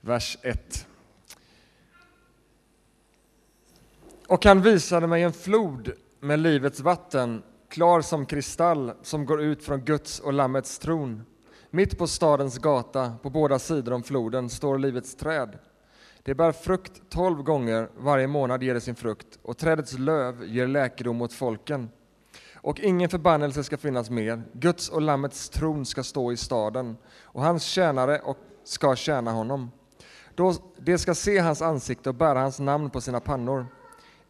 vers 1. Och han visade mig en flod med livets vatten, klar som kristall, som går ut från Guds och Lammets tron. Mitt på stadens gata, på båda sidor om floden, står livets träd. Det bär frukt tolv gånger, varje månad ger det sin frukt, och trädets löv ger läkedom åt folken. Och ingen förbannelse ska finnas mer. Guds och Lammets tron ska stå i staden, och hans tjänare och ska tjäna honom. Då de ska se hans ansikte och bära hans namn på sina pannor.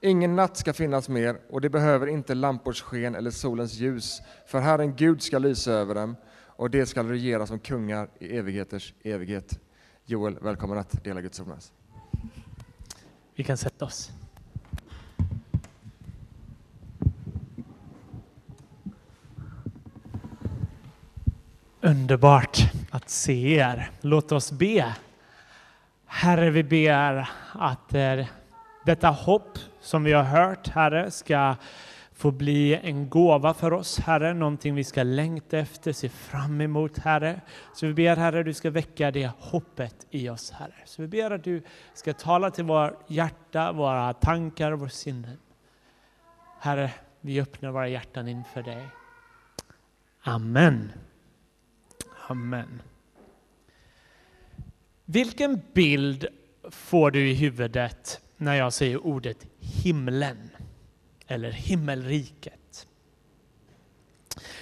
Ingen natt ska finnas mer, och de behöver inte lampors sken eller solens ljus, för Herren Gud ska lysa över dem, och de ska regera som kungar i evigheters evighet. Joel, välkommen att dela Guds ord med oss. Vi kan sätta oss. Underbart att se er. Låt oss be. Herre, vi ber att eh, detta hopp som vi har hört, Herre, ska få bli en gåva för oss, Herre, någonting vi ska längta efter, se fram emot, Herre. Så vi ber, Herre, du ska väcka det hoppet i oss, Herre. Så vi ber att du ska tala till våra hjärta, våra tankar och våra sinnen. Herre, vi öppnar våra hjärtan inför dig. Amen. Amen. Vilken bild får du i huvudet när jag säger ordet himlen? eller himmelriket.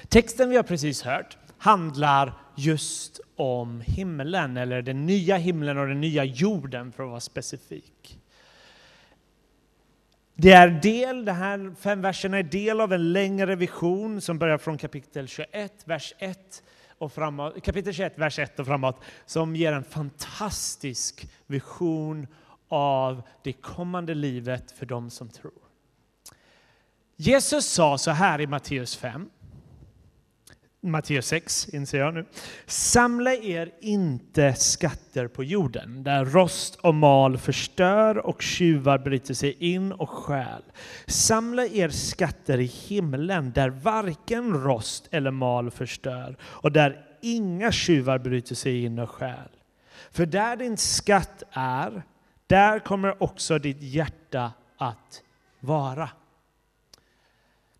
Texten vi har precis hört handlar just om himlen, eller den nya himlen och den nya jorden för att vara specifik. Det är del, de här fem verserna är del av en längre vision som börjar från kapitel 21, vers 1 och framåt, kapitel 21, vers 1 och framåt, som ger en fantastisk vision av det kommande livet för dem som tror. Jesus sa så här i Matteus 5, Matteus 6 inser jag nu. Samla er inte skatter på jorden där rost och mal förstör och tjuvar bryter sig in och stjäl. Samla er skatter i himlen där varken rost eller mal förstör och där inga tjuvar bryter sig in och stjäl. För där din skatt är, där kommer också ditt hjärta att vara.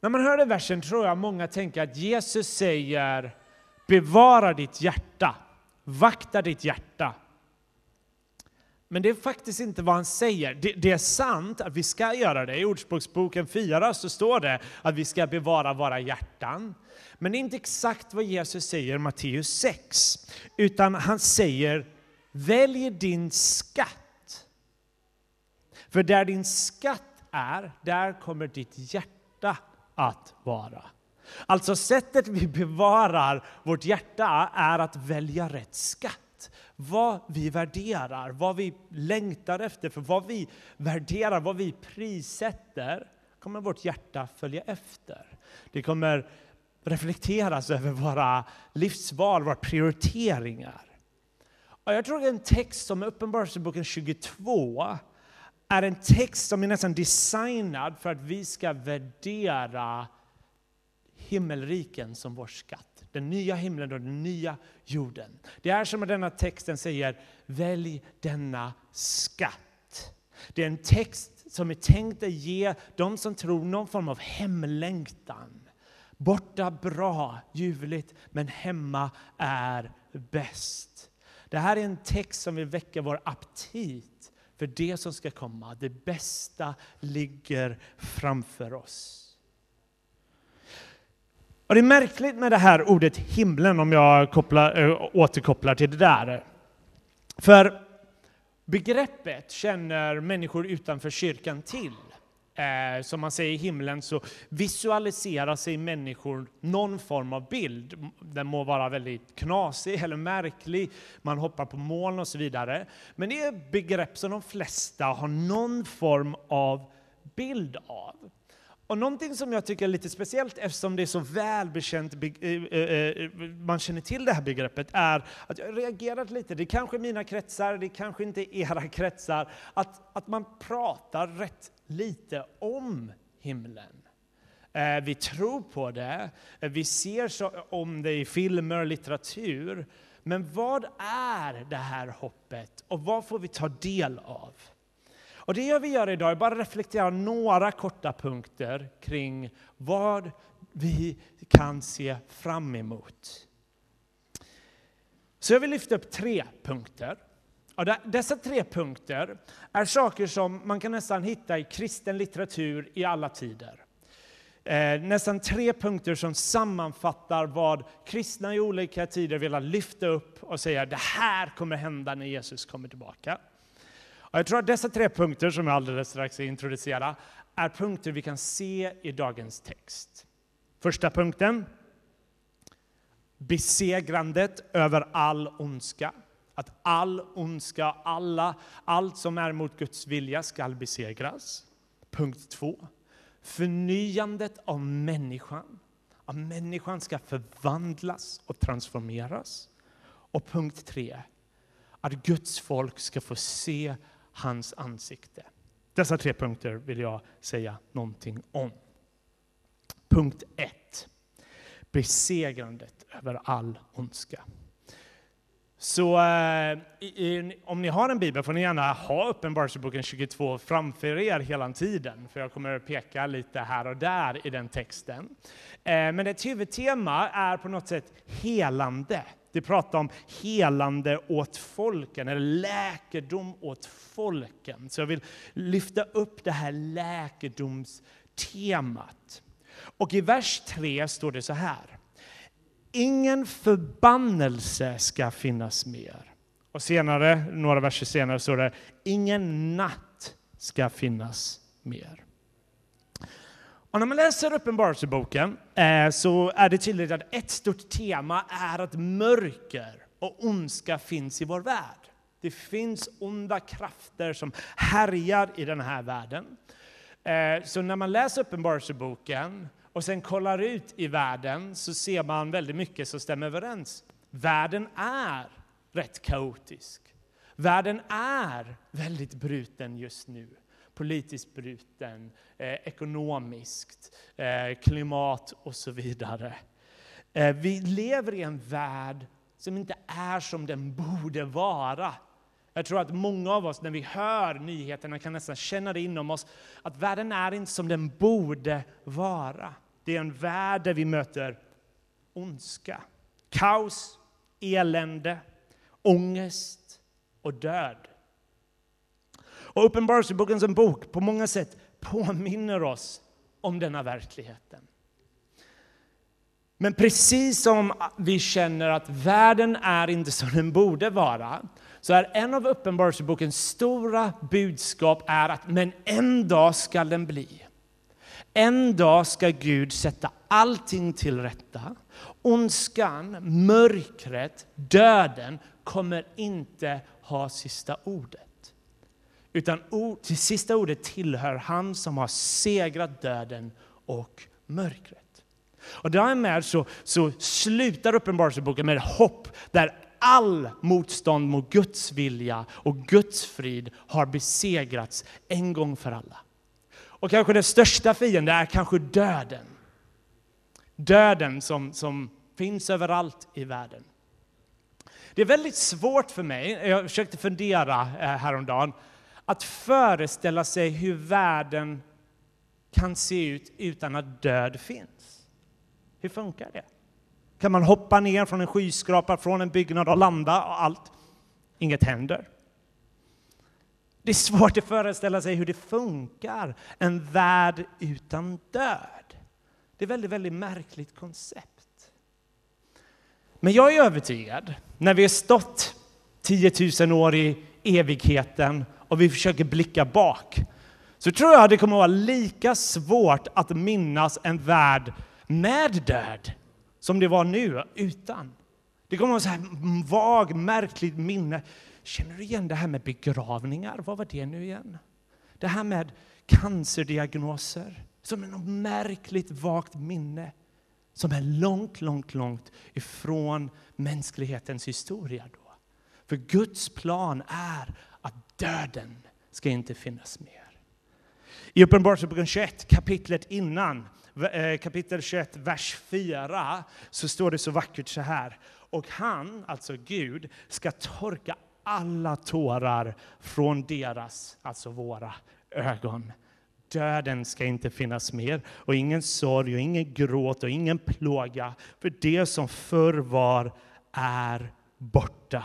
När man hör den versen tror jag många tänker att Jesus säger bevara ditt hjärta, vakta ditt hjärta. Men det är faktiskt inte vad han säger. Det, det, är sant att vi ska göra det. I Ordspråksboken 4 så står det att vi ska bevara våra hjärtan. Men det är inte exakt vad Jesus säger i Matteus 6. Utan han säger välj din skatt. För där din skatt är, där kommer ditt hjärta att vara. Alltså sättet vi bevarar vårt hjärta är att välja rätt skatt. Vad vi värderar, vad vi längtar efter, för vad vi värderar, vad vi prissätter kommer vårt hjärta följa efter. Det kommer reflekteras över våra livsval, våra prioriteringar. Och jag tror att en text som Uppenbarelseboken 22 är en text som är nästan designad för att vi ska värdera himmelriken som vår skatt. Den nya himlen och den nya jorden. Det är som att denna texten säger, välj denna skatt. Det är en text som är tänkt att ge de som tror någon form av hemlängtan. Borta bra, ljuvligt, men hemma är bäst. Det här är en text som vill väcka vår aptit för det som ska komma. Det bästa ligger framför oss. Och det är märkligt med det här ordet himlen om jag kopplar, äh, återkopplar till det där. För begreppet känner människor utanför kyrkan till eh, som man säger i himlen så visualiserar sig människor någon form av bild. Den må vara väldigt knasig eller märklig, man hoppar på moln och så vidare. Men det är begrepp som de flesta har någon form av bild av. Och någonting som jag tycker är lite speciellt eftersom det är så välbekänt, eh, eh, eh, man känner till det här begreppet, är att jag reagerat lite, det är kanske mina kretsar, det är kanske inte era kretsar, att, att man pratar rätt lite om himlen. Vi tror på det, vi ser om det i filmer och litteratur, Men vad är det här hoppet och vad får vi ta del av? Och det jag vill göra idag är bara reflektera några korta punkter kring vad vi kan se fram emot. Så jag vill lyfta upp tre punkter. Och dessa tre punkter är saker som man kan nästan hitta i kristen litteratur i alla tider. Eh, nästan tre punkter som sammanfattar vad kristna i olika tider vill lyfta upp och säga det här kommer hända när Jesus kommer tillbaka. Och jag tror att dessa tre punkter, som jag alldeles strax ska introducera, är punkter vi kan se i dagens text. Första punkten, besegrandet över all ondska. Att all ondska, alla, allt som är mot Guds vilja skall besegras. Punkt två, förnyandet av människan. Att människan ska förvandlas och transformeras. Och punkt tre, att Guds folk ska få se hans ansikte. Dessa tre punkter vill jag säga någonting om. Punkt 1. Besegrandet över all ondska. Så eh, i, om ni har en bibel får ni gärna ha Uppenbarelseboken 22 framför er hela tiden, för jag kommer att peka lite här och där i den texten. Eh, men ett huvudtema är på något sätt helande. Det pratar om helande åt folken, eller läkedom åt folken. Så jag vill lyfta upp det här läkedomstemat. Och i vers 3 står det så här. Ingen förbannelse ska finnas mer. Och senare, några verser senare står det, ingen natt ska finnas mer. Och när man läser Uppenbarelseboken eh, så är det tydligt att ett stort tema är att mörker och ondska finns i vår värld. Det finns onda krafter som härjar i den här världen. Eh, så när man läser Uppenbarelseboken och sen kollar ut i världen så ser man väldigt mycket som stämmer överens. Världen är rätt kaotisk. Världen är väldigt bruten just nu politiskt bruten, eh, ekonomiskt, eh, klimat och så vidare. Eh, vi lever i en värld som inte är som den borde vara. Jag tror att många av oss när vi hör nyheterna kan nästan känna det inom oss att världen är inte som den borde vara. Det är en värld där vi möter ondska, kaos, elände, ångest och död. Och Uppenbarelseboken som bok på många sätt påminner oss om denna verkligheten. Men precis som vi känner att världen är inte som den borde vara, så är en av Uppenbarelsebokens stora budskap är att men en dag ska den bli. En dag ska Gud sätta allting till rätta. Ondskan, mörkret, döden kommer inte ha sista ordet. Utan till sista ordet tillhör han som har segrat döden och mörkret. Och därmed så, så slutar Uppenbarelseboken med hopp där all motstånd mot Guds vilja och Guds frid har besegrats en gång för alla. Och kanske den största fienden är kanske döden. Döden som, som finns överallt i världen. Det är väldigt svårt för mig, jag försökte fundera eh, häromdagen, att föreställa sig hur världen kan se ut utan att död finns. Hur funkar det? Kan man hoppa ner från en skyskrapa, från en byggnad och landa och allt? Inget händer. Det är svårt att föreställa sig hur det funkar, en värld utan död. Det är ett väldigt, väldigt märkligt koncept. Men jag är övertygad, när vi har stått 10 000 år i evigheten och vi försöker blicka bak, så tror jag det kommer att vara lika svårt att minnas en värld med död som det var nu utan. Det kommer att vara så vag, märkligt minne. Känner du igen det här med begravningar? Vad var det nu igen? Det här med cancerdiagnoser. Som är något märkligt vagt minne som är långt, långt, långt ifrån mänsklighetens historia. Då. För Guds plan är att döden ska inte finnas mer. I Uppenbarelseboken 21, kapitlet innan, eh, kapitel 21, vers 4, så står det så vackert så här. Och han, alltså Gud, ska torka alla tårar från deras, alltså våra, ögon. Döden ska inte finnas mer, och ingen sorg, och ingen gråt och ingen plåga, för det som förr var är borta.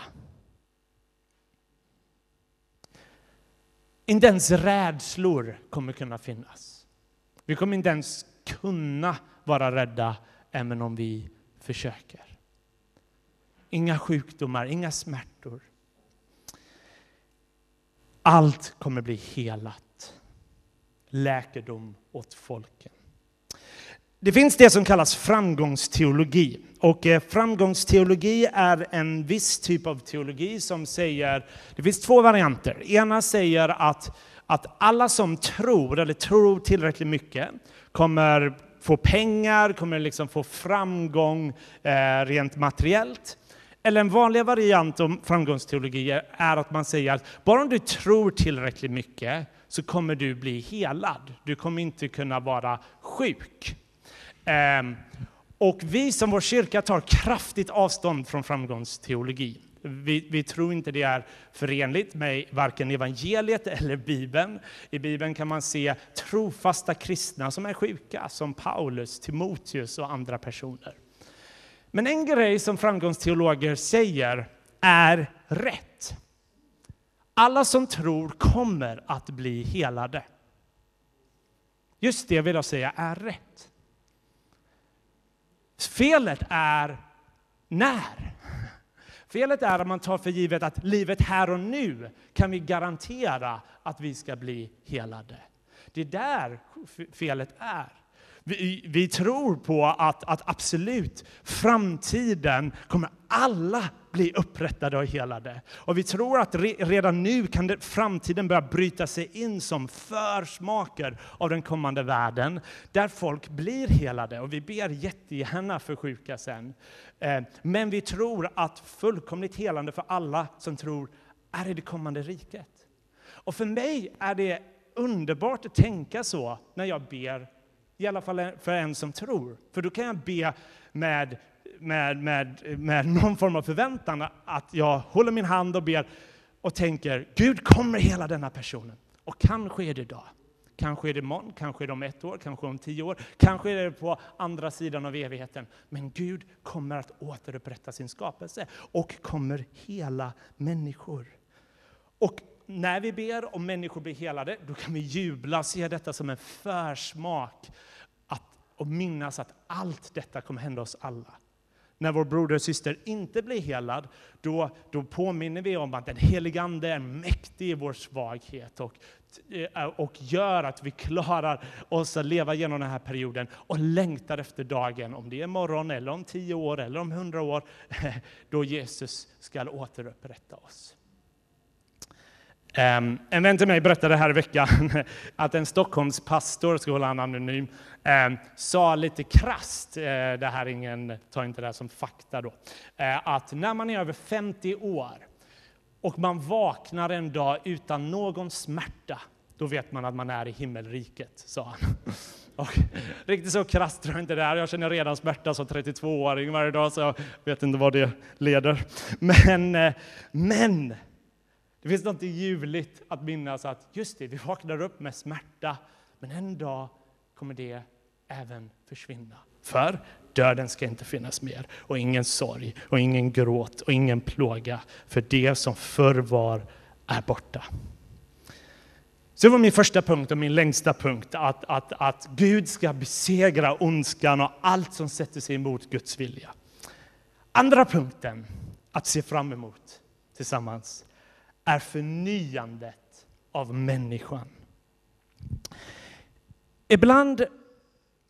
Inte ens rädslor kommer kunna finnas. Vi kommer inte ens kunna vara rädda, även om vi försöker. Inga sjukdomar, inga smärtor. Allt kommer bli helat. Läkedom åt folken. Det finns det som kallas framgångsteologi. Och eh, framgångsteologi är en viss typ av teologi som säger, det finns två varianter. Ena säger att, att alla som tror, eller tror tillräckligt mycket, kommer få pengar, kommer liksom få framgång eh, rent materiellt. Eller en vanlig variant av framgångsteologi är att man säger att bara om du tror tillräckligt mycket så kommer du bli helad. Du kommer inte kunna vara sjuk. Eh, och vi som vår kyrka tar kraftigt avstånd från framgångsteologi. Vi, vi, tror inte det är förenligt med varken evangeliet eller Bibeln. I Bibeln kan man se trofasta kristna som är sjuka, som Paulus, Timoteus och andra personer. Men en grej som framgångsteologer säger är rätt. Alla som tror kommer att bli helade. Just det vill jag säga är rätt. Felet är när. Felet är att man tar för givet att livet här och nu kan vi garantera att vi ska bli helade. Det är där felet är. Vi, vi, tror på att, att absolut, framtiden kommer alla bli upprättade och helade. Och vi tror att re, redan nu kan det, framtiden börja bryta sig in som försmaker av den kommande världen, där folk blir helade. Och vi ber jättegärna för sjuka sen. Eh, men vi tror att fullkomligt helande för alla som tror är i det kommande riket. Och för mig är det underbart att tänka så när jag ber i alla fall för en som tror. För då kan jag be med, med, med, med någon form av förväntan att jag håller min hand och ber och tänker Gud kommer hela denna personen. Och kanske är det idag. Kanske är det imorgon, kanske är det om ett år, kanske om tio år, kanske är det på andra sidan av evigheten. Men Gud kommer att återupprätta sin skapelse och kommer hela människor. Och när vi ber om människor blir helade, då kan vi jubla, se detta som en försmak att, och minnas att allt detta kommer hända oss alla. När vår broder och syster inte blir helad, då, då påminner vi om att den helige Ande är mäktig i vår svaghet och, eh, och gör att vi klarar oss att leva genom den här perioden och längtar efter dagen, om det är imorgon, eller om tio år eller om hundra år, då Jesus ska återupprätta oss. Um, en vän till mig berättade här i veckan att en Stockholmspastor, ska hålla han anonym, um, sa lite krast, uh, det här ingen, ta inte det här som fakta då, uh, att när man är över 50 år och man vaknar en dag utan någon smärta, då vet man att man är i himmelriket, sa han. Och, riktigt så krasst tror jag inte det är. Jag känner redan smärta som 32-åring varje dag, så jag vet inte vad det leder. Men, eh, men det finns något ljuvligt att minnas att just det, vi vaknar upp med smärta, men en dag kommer det även försvinna. För döden ska inte finnas mer, och ingen sorg, och ingen gråt och ingen plåga, för det som förr var är borta. Så det var min första punkt och min längsta punkt, att, att, att Gud ska besegra ondskan och allt som sätter sig emot Guds vilja. Andra punkten att se fram emot tillsammans är förnyandet av människan. Ibland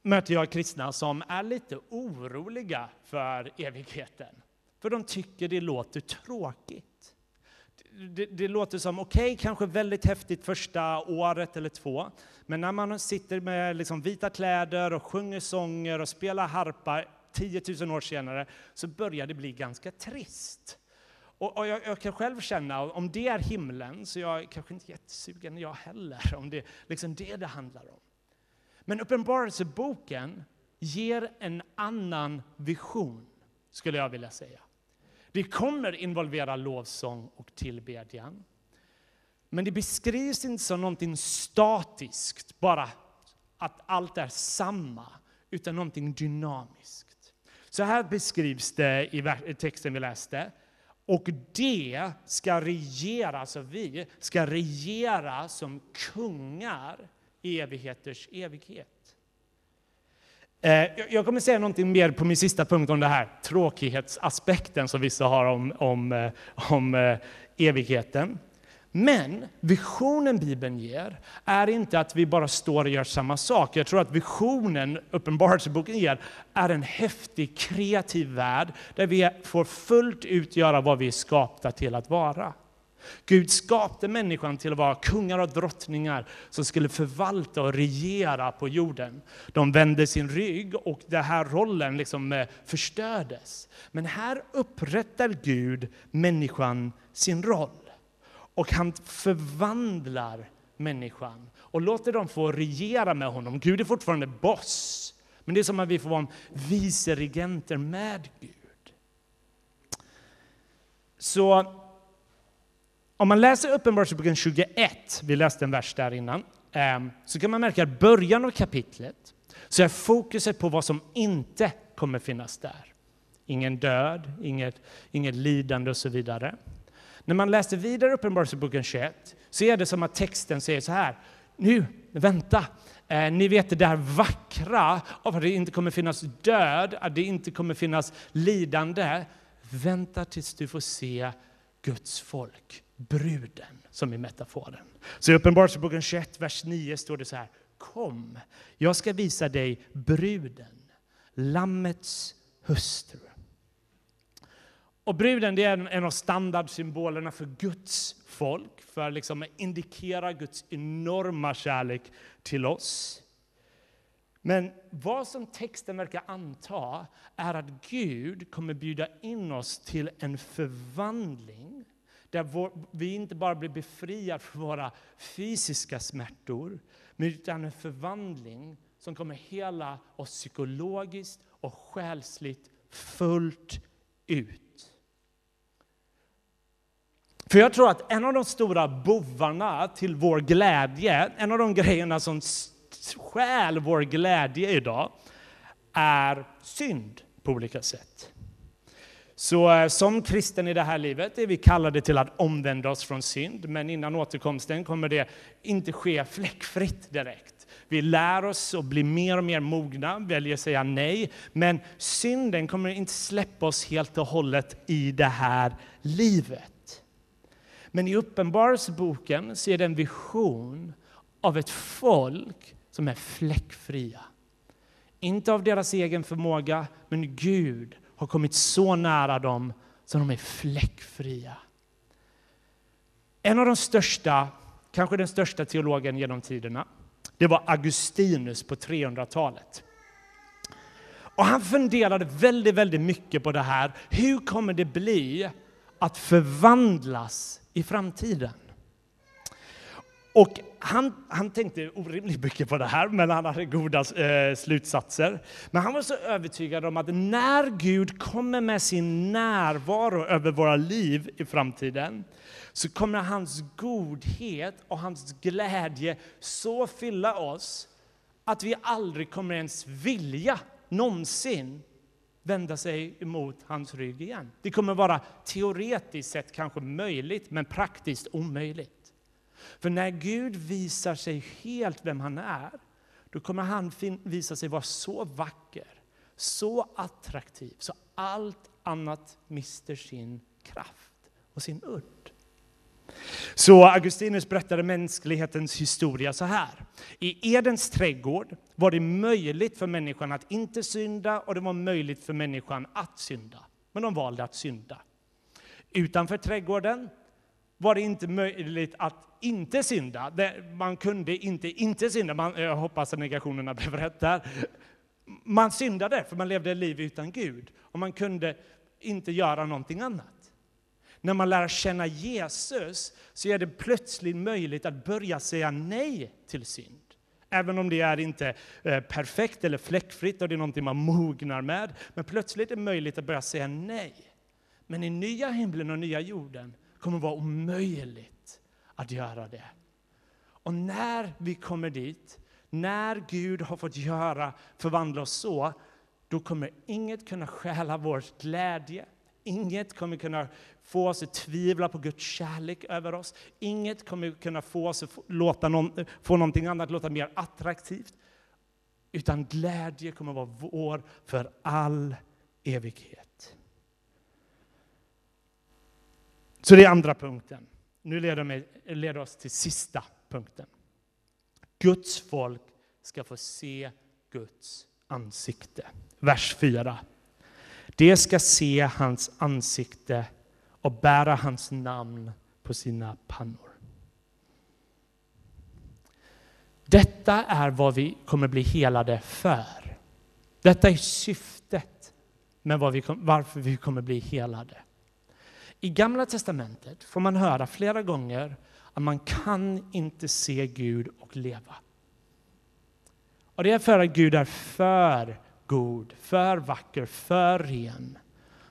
möter jag kristna som är lite oroliga för evigheten. För de tycker det låter tråkigt. Det, det låter som, okej, okay, kanske väldigt häftigt första året eller två, men när man sitter med liksom vita kläder och sjunger sånger och spelar harpa 10 000 år senare så börjar det bli ganska trist. Och, och jag, jag, kan själv känna, om det är himlen, så jag är kanske inte jättesugen jag heller, om det är liksom det det handlar om. Men Uppenbarelseboken ger en annan vision, skulle jag vilja säga. Det kommer involvera lovsång och tillbedjan. Men det beskrivs inte som någonting statiskt, bara att allt är samma, utan någonting dynamiskt. Så här beskrivs det i texten vi läste. Och det ska regera, alltså vi, ska regera som kungar i evigheters evighet. Eh, jag kommer säga någonting mer på min sista punkt om det här tråkighetsaspekten som vissa har om, om, eh, om eh, evigheten. Men visionen Bibeln ger är inte att vi bara står och gör samma sak. Jag tror att visionen Uppenbarelseboken ger är en häftig, kreativ värld där vi får fullt ut göra vad vi är skapta till att vara. Gud skapade människan till att vara kungar och drottningar som skulle förvalta och regera på jorden. De vände sin rygg och den här rollen liksom eh, förstördes. Men här upprättar Gud människan sin roll. Och han förvandlar människan och låter dem få regera med honom. Gud är fortfarande boss, men det är som att vi får vara viceregenter med Gud. Så om man läser Uppenbarelseboken 21, vi läste en vers där innan, ehm, så kan man märka att början av kapitlet så är fokuset på vad som inte kommer finnas där. Ingen död, inget, inget lidande och så vidare. När man läser vidare Uppenbarelseboken 21 så är det som att texten säger så här. Nu, vänta. Eh, ni vet det där vackra av att det inte kommer finnas död, att det inte kommer finnas lidande. Vänta tills du får se Guds folk, bruden, som i metaforen. Så i Uppenbarelseboken 21, vers 9 står det så här. Kom, jag ska visa dig bruden, Lammets hustru. Och bruden det är en av standardsymbolerna för Guds folk, för liksom att indikera Guds enorma kärlek till oss. Men vad som texten verkar anta är att Gud kommer bjuda in oss till en förvandling där vår, vi inte bara blir befriade från våra fysiska smärtor, utan en förvandling som kommer hela oss psykologiskt och själsligt fullt ut. För jag tror att en av de stora bovarna till vår glädje, en av de grejerna som stjäl vår glädje idag, är synd på olika sätt. Så eh, som kristen i det här livet är vi kallade till att omvända oss från synd, men innan återkomsten kommer det inte ske fläckfritt direkt. Vi lär oss och blir mer och mer mogna, väljer att säga nej, men synden kommer inte släppa oss helt och hållet i det här livet. Men i Uppenbarelseboken ser är det en vision av ett folk som är fläckfria. Inte av deras egen förmåga, men Gud har kommit så nära dem så de är fläckfria. En av de största, kanske den största teologen genom tiderna, det var Augustinus på 300-talet. Och han funderade väldigt, väldigt mycket på det här. Hur kommer det bli att förvandlas i framtiden. Och han, han tänkte orimligt mycket på det här, men han hade goda eh, slutsatser. Men han var så övertygad om att när Gud kommer med sin närvaro över våra liv i framtiden så kommer hans godhet och hans glädje så fylla oss att vi aldrig kommer ens vilja någonsin vända sig emot hans rygg igen. Det kommer vara teoretiskt sett kanske möjligt, men praktiskt omöjligt. För när Gud visar sig helt vem han är, då kommer han visa sig vara så vacker, så attraktiv, så allt annat mister sin kraft och sin udd. Så Augustinus berättade mänsklighetens historia så här. I Edens trädgård var det möjligt för människan att inte synda och det var möjligt för människan att synda. Men de valde att synda. Utanför trädgården var det inte möjligt att inte synda. Man kunde inte inte synda. Man, jag hoppas att negationerna blev rätt där. Man syndade för man levde ett liv utan Gud och man kunde inte göra någonting annat. När man lär känna Jesus så är det plötsligt möjligt att börja säga nej till synd. Även om det är inte eh, perfekt eller fläckfritt och det är någonting man mognar med. Men plötsligt är det möjligt att börja säga nej. Men i nya himlen och nya jorden kommer det vara omöjligt att göra det. Och när vi kommer dit, när Gud har fått göra, förvandla oss så, då kommer inget kunna stjäla vår glädje. Inget kommer kunna få oss att tvivla på Guds kärlek över oss. Inget kommer kunna få oss att låta någon, få någonting annat låta mer attraktivt. Utan glädje kommer vara vår för all evighet. Så det är andra punkten. Nu leder, mig, leder oss till sista punkten. Guds folk ska få se Guds ansikte. Vers 4. Det ska se hans ansikte och bära hans namn på sina pannor. Detta är vad vi kommer bli helade för. Detta är syftet med vi, varför vi kommer bli helade. I Gamla testamentet får man höra flera gånger att man kan inte se Gud och leva. Och det är för att Gud är för god, för vacker, för ren.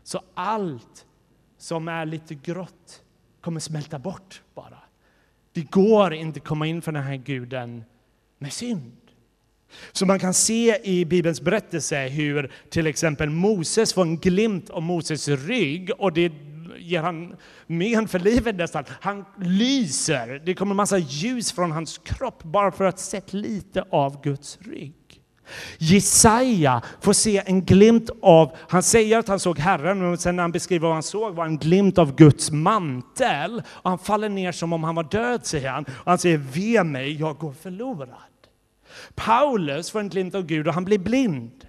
Så allt som är lite grått kommer smälta bort bara. Det går inte att komma in för den här guden med synd. Så man kan se i Bibelns berättelse hur till exempel Moses får en glimt av Moses rygg och det ger han men för livet nästan. Han lyser, det kommer massa ljus från hans kropp bara för att se lite av Guds rygg. Jesaja får se en glimt av, han säger att han såg Herren, men sen när han beskriver vad han såg var en glimt av Guds mantel. Och han faller ner som om han var död, säger han. Och han säger, ve mig, jag går förlorad. Paulus får en glimt av Gud och han blir blind.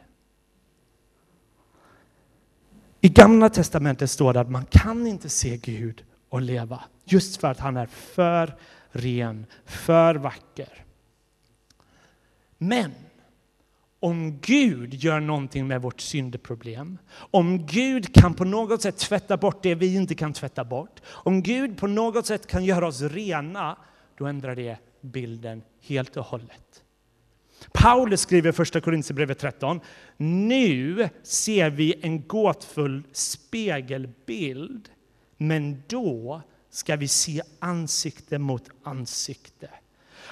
I Gamla testamentet står det att man kan inte se Gud och leva, just för att han är för ren, för vacker. Men om Gud gör någonting med vårt syndeproblem, om Gud kan på något sätt tvätta bort det vi inte kan tvätta bort, om Gud på något sätt kan göra oss rena, då ändrar det bilden helt och hållet. Paulus skriver i första Korinthierbrevet 13, nu ser vi en gåtfull spegelbild, men då ska vi se ansikte mot ansikte.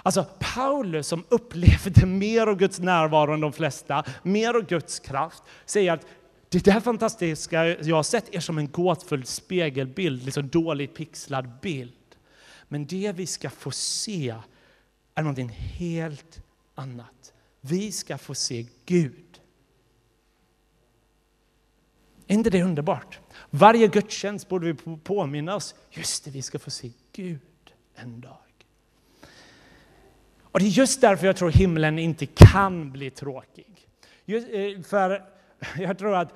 Alltså Paulus som upplevde mer av Guds närvaro än de flesta, mer av Guds kraft, säger att det där fantastiska jag har sett är som en gåtfull spegelbild, liksom dåligt pixlad bild. Men det vi ska få se är någonting helt annat. Vi ska få se Gud. Är inte det underbart? Varje gudstjänst borde vi påminna oss, just det, vi ska få se Gud en dag. Och det är just därför jag tror himlen inte kan bli tråkig. Just, eh, för jag tror att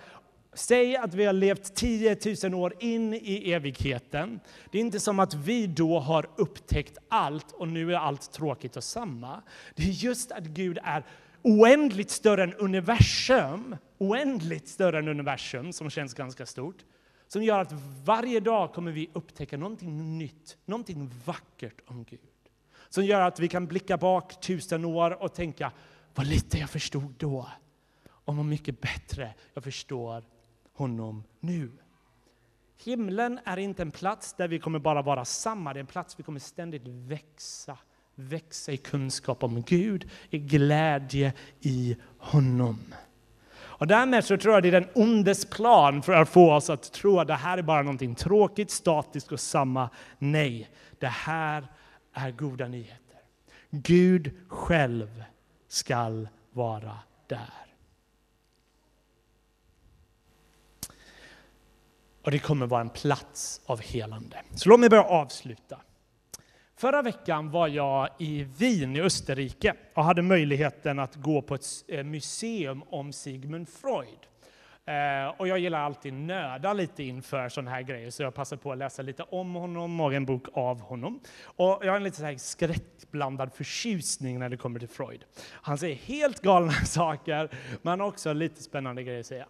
Säg att vi har levt 10 000 år in i evigheten. Det är inte som att vi då har upptäckt allt och nu är allt tråkigt och samma. Det är just att Gud är oändligt större än universum, oändligt större än universum som känns ganska stort, som gör att varje dag kommer vi upptäcka någonting nytt, någonting vackert om Gud som gör att vi kan blicka bak tusen år och tänka vad lite jag förstod då och vad mycket bättre jag förstår honom nu. Himlen är inte en plats där vi kommer bara vara samma, det är en plats där vi kommer ständigt växa. Växa i kunskap om Gud, i glädje i honom. Och därmed så tror jag det är den ondes plan för att få oss att tro att det här är bara någonting tråkigt, statiskt och samma. Nej, det här är goda nyheter. Gud själv skall vara där. Och det kommer vara en plats av helande. Så låt mig börja avsluta. Förra veckan var jag i Wien i Österrike och hade möjligheten att gå på ett eh, museum om Sigmund Freud. Eh, och jag gillar alltid nöda lite inför sådana här grejer, så jag passar på att läsa lite om honom och en bok av honom. Och jag har en lite så här skräckblandad förtjusning när det kommer till Freud. Han säger helt galna saker, men också lite spännande grejer att säga.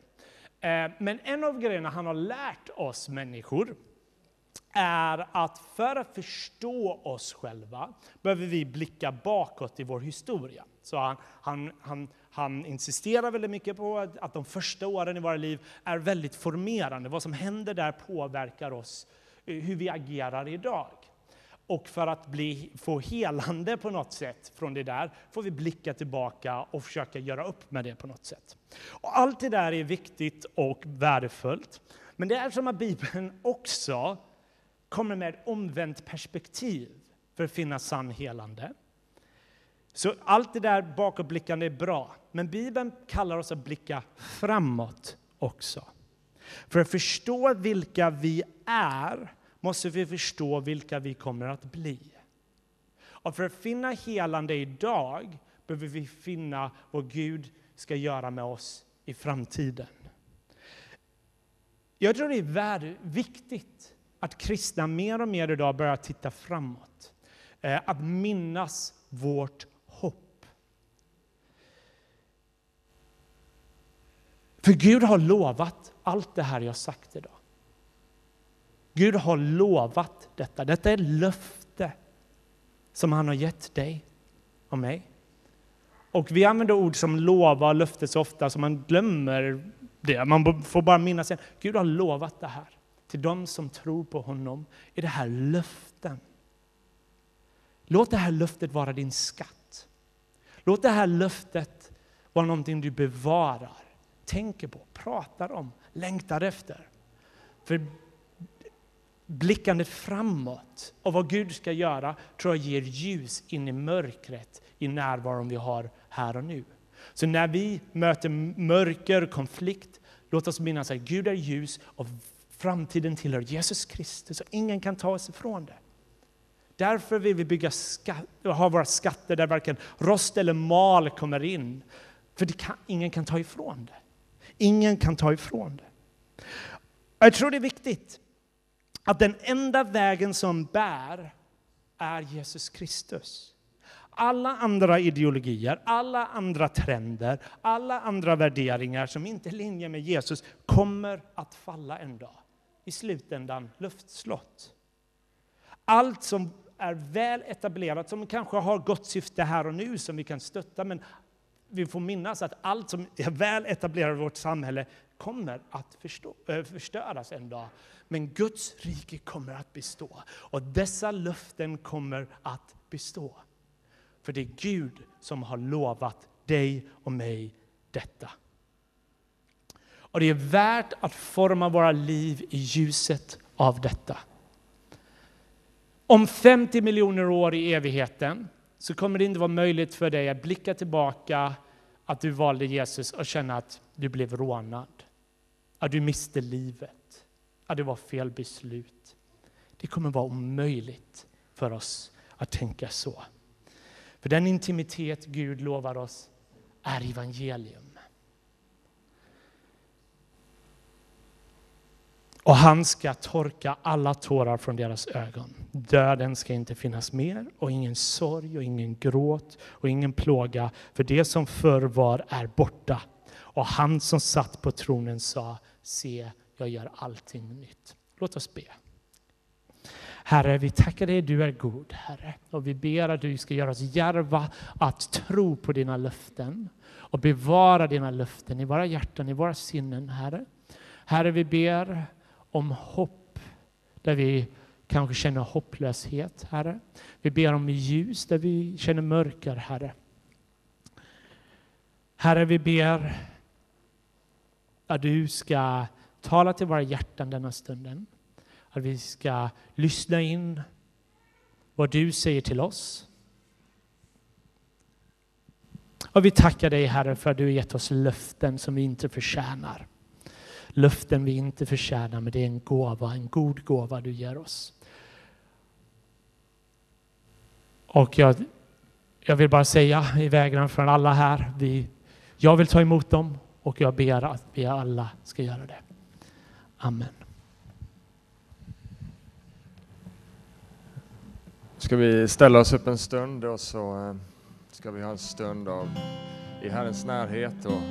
Eh, men en av grejerna han har lärt oss människor är att för att förstå oss själva behöver vi blicka bakåt i vår historia. Så han, han, han, han insisterar väldigt mycket på att, de första åren i våra liv är väldigt formerande. Vad som händer där påverkar oss, eh, hur vi agerar idag. Och för att bli, få helande på något sätt från det där får vi blicka tillbaka och försöka göra upp med det på något sätt. Och allt det där är viktigt och värdefullt. Men det är som att Bibeln också kommer med ett omvänt perspektiv för att finna sann helande. Så allt det där bakåtblickande är bra, men Bibeln kallar oss att blicka framåt också. För att förstå vilka vi är måste vi förstå vilka vi kommer att bli. Och för att finna helande idag behöver vi finna vad Gud ska göra med oss i framtiden. Jag tror det är viktigt att kristna mer och mer idag börjar titta framåt. Eh, att minnas vårt hopp. För Gud har lovat allt det här jag sagt idag. Gud har lovat detta. Detta är ett löfte som han har gett dig och mig. Och vi använder ord som lova och löfte så ofta så man glömmer det. Man får bara minnas igen. Gud har lovat det här. Till dem som tror på honom är det här löften. Låt det här löftet vara din skatt. Låt det här löftet vara någonting du bevarar, tänker på, pratar om, längtar efter. För blickandet framåt och vad Gud ska göra tror jag ger ljus in i mörkret i närvaron vi har här och nu. Så när vi möter mörker, konflikt, låt oss minnas att Gud är ljus och framtiden tillhör Jesus Kristus och ingen kan ta oss ifrån det. Därför vill vi bygga skatt, ha våra skatter där varken rost eller mal kommer in. För kan, ingen kan ta ifrån det. Ingen kan ta ifrån det. Jag tror det är viktigt att den enda vägen som bär är Jesus Kristus. Alla andra ideologier, alla andra trender, alla andra värderingar som inte är i linje med Jesus kommer att falla en dag. I slutändan luftslott. Allt som är väl etablerat, som kanske har gott syfte här och nu, som vi kan stötta, men vi får minnas att allt som är väl etablerat i vårt samhälle kommer att förstå, eh, förstöras en dag. Men Guds rike kommer att bestå. Och dessa löften kommer att bestå. För det är Gud som har lovat dig och mig detta. Och det är värt att forma våra liv i ljuset av detta. Om 50 miljoner år i evigheten så kommer det inte vara möjligt för dig att blicka tillbaka att du valde Jesus och känna att du blev rånad, att du miste livet, att det var fel beslut. Det kommer vara omöjligt för oss att tänka så. För den intimitet Gud lovar oss är evangelium. Och han ska torka alla tårar från deras ögon. Döden ska inte finnas mer och ingen sorg och ingen gråt och ingen plåga. För det som förr var är borta. Och han som satt på tronen sa, se, jag gör allting nytt. Låt oss be. Herre, vi tackar dig, du är god, Herre. Och vi ber att du ska göra oss järva att tro på dina löften och bevara dina löften i våra hjärtan, i våra sinnen, Herre. Herre, vi ber om hopp där vi kanske känner hopplöshet, Herre. Vi ber om ljus där vi känner mörker, Herre. Herre, vi ber att du ska tala till våra hjärtan denna stunden. Att vi ska lyssna in vad du säger till oss. Och vi tackar dig, Herre, för att du har gett oss löften som vi inte förtjänar löften vi inte förtjänar, men det är en gåva, en god gåva du ger oss. Och jag, jag vill bara säga i vägran från alla här, vi, jag vill ta emot dem och jag ber att vi alla ska göra det. Amen. Ska vi ställa oss upp en stund och så eh, ska vi ha en stund av i Herrens närhet och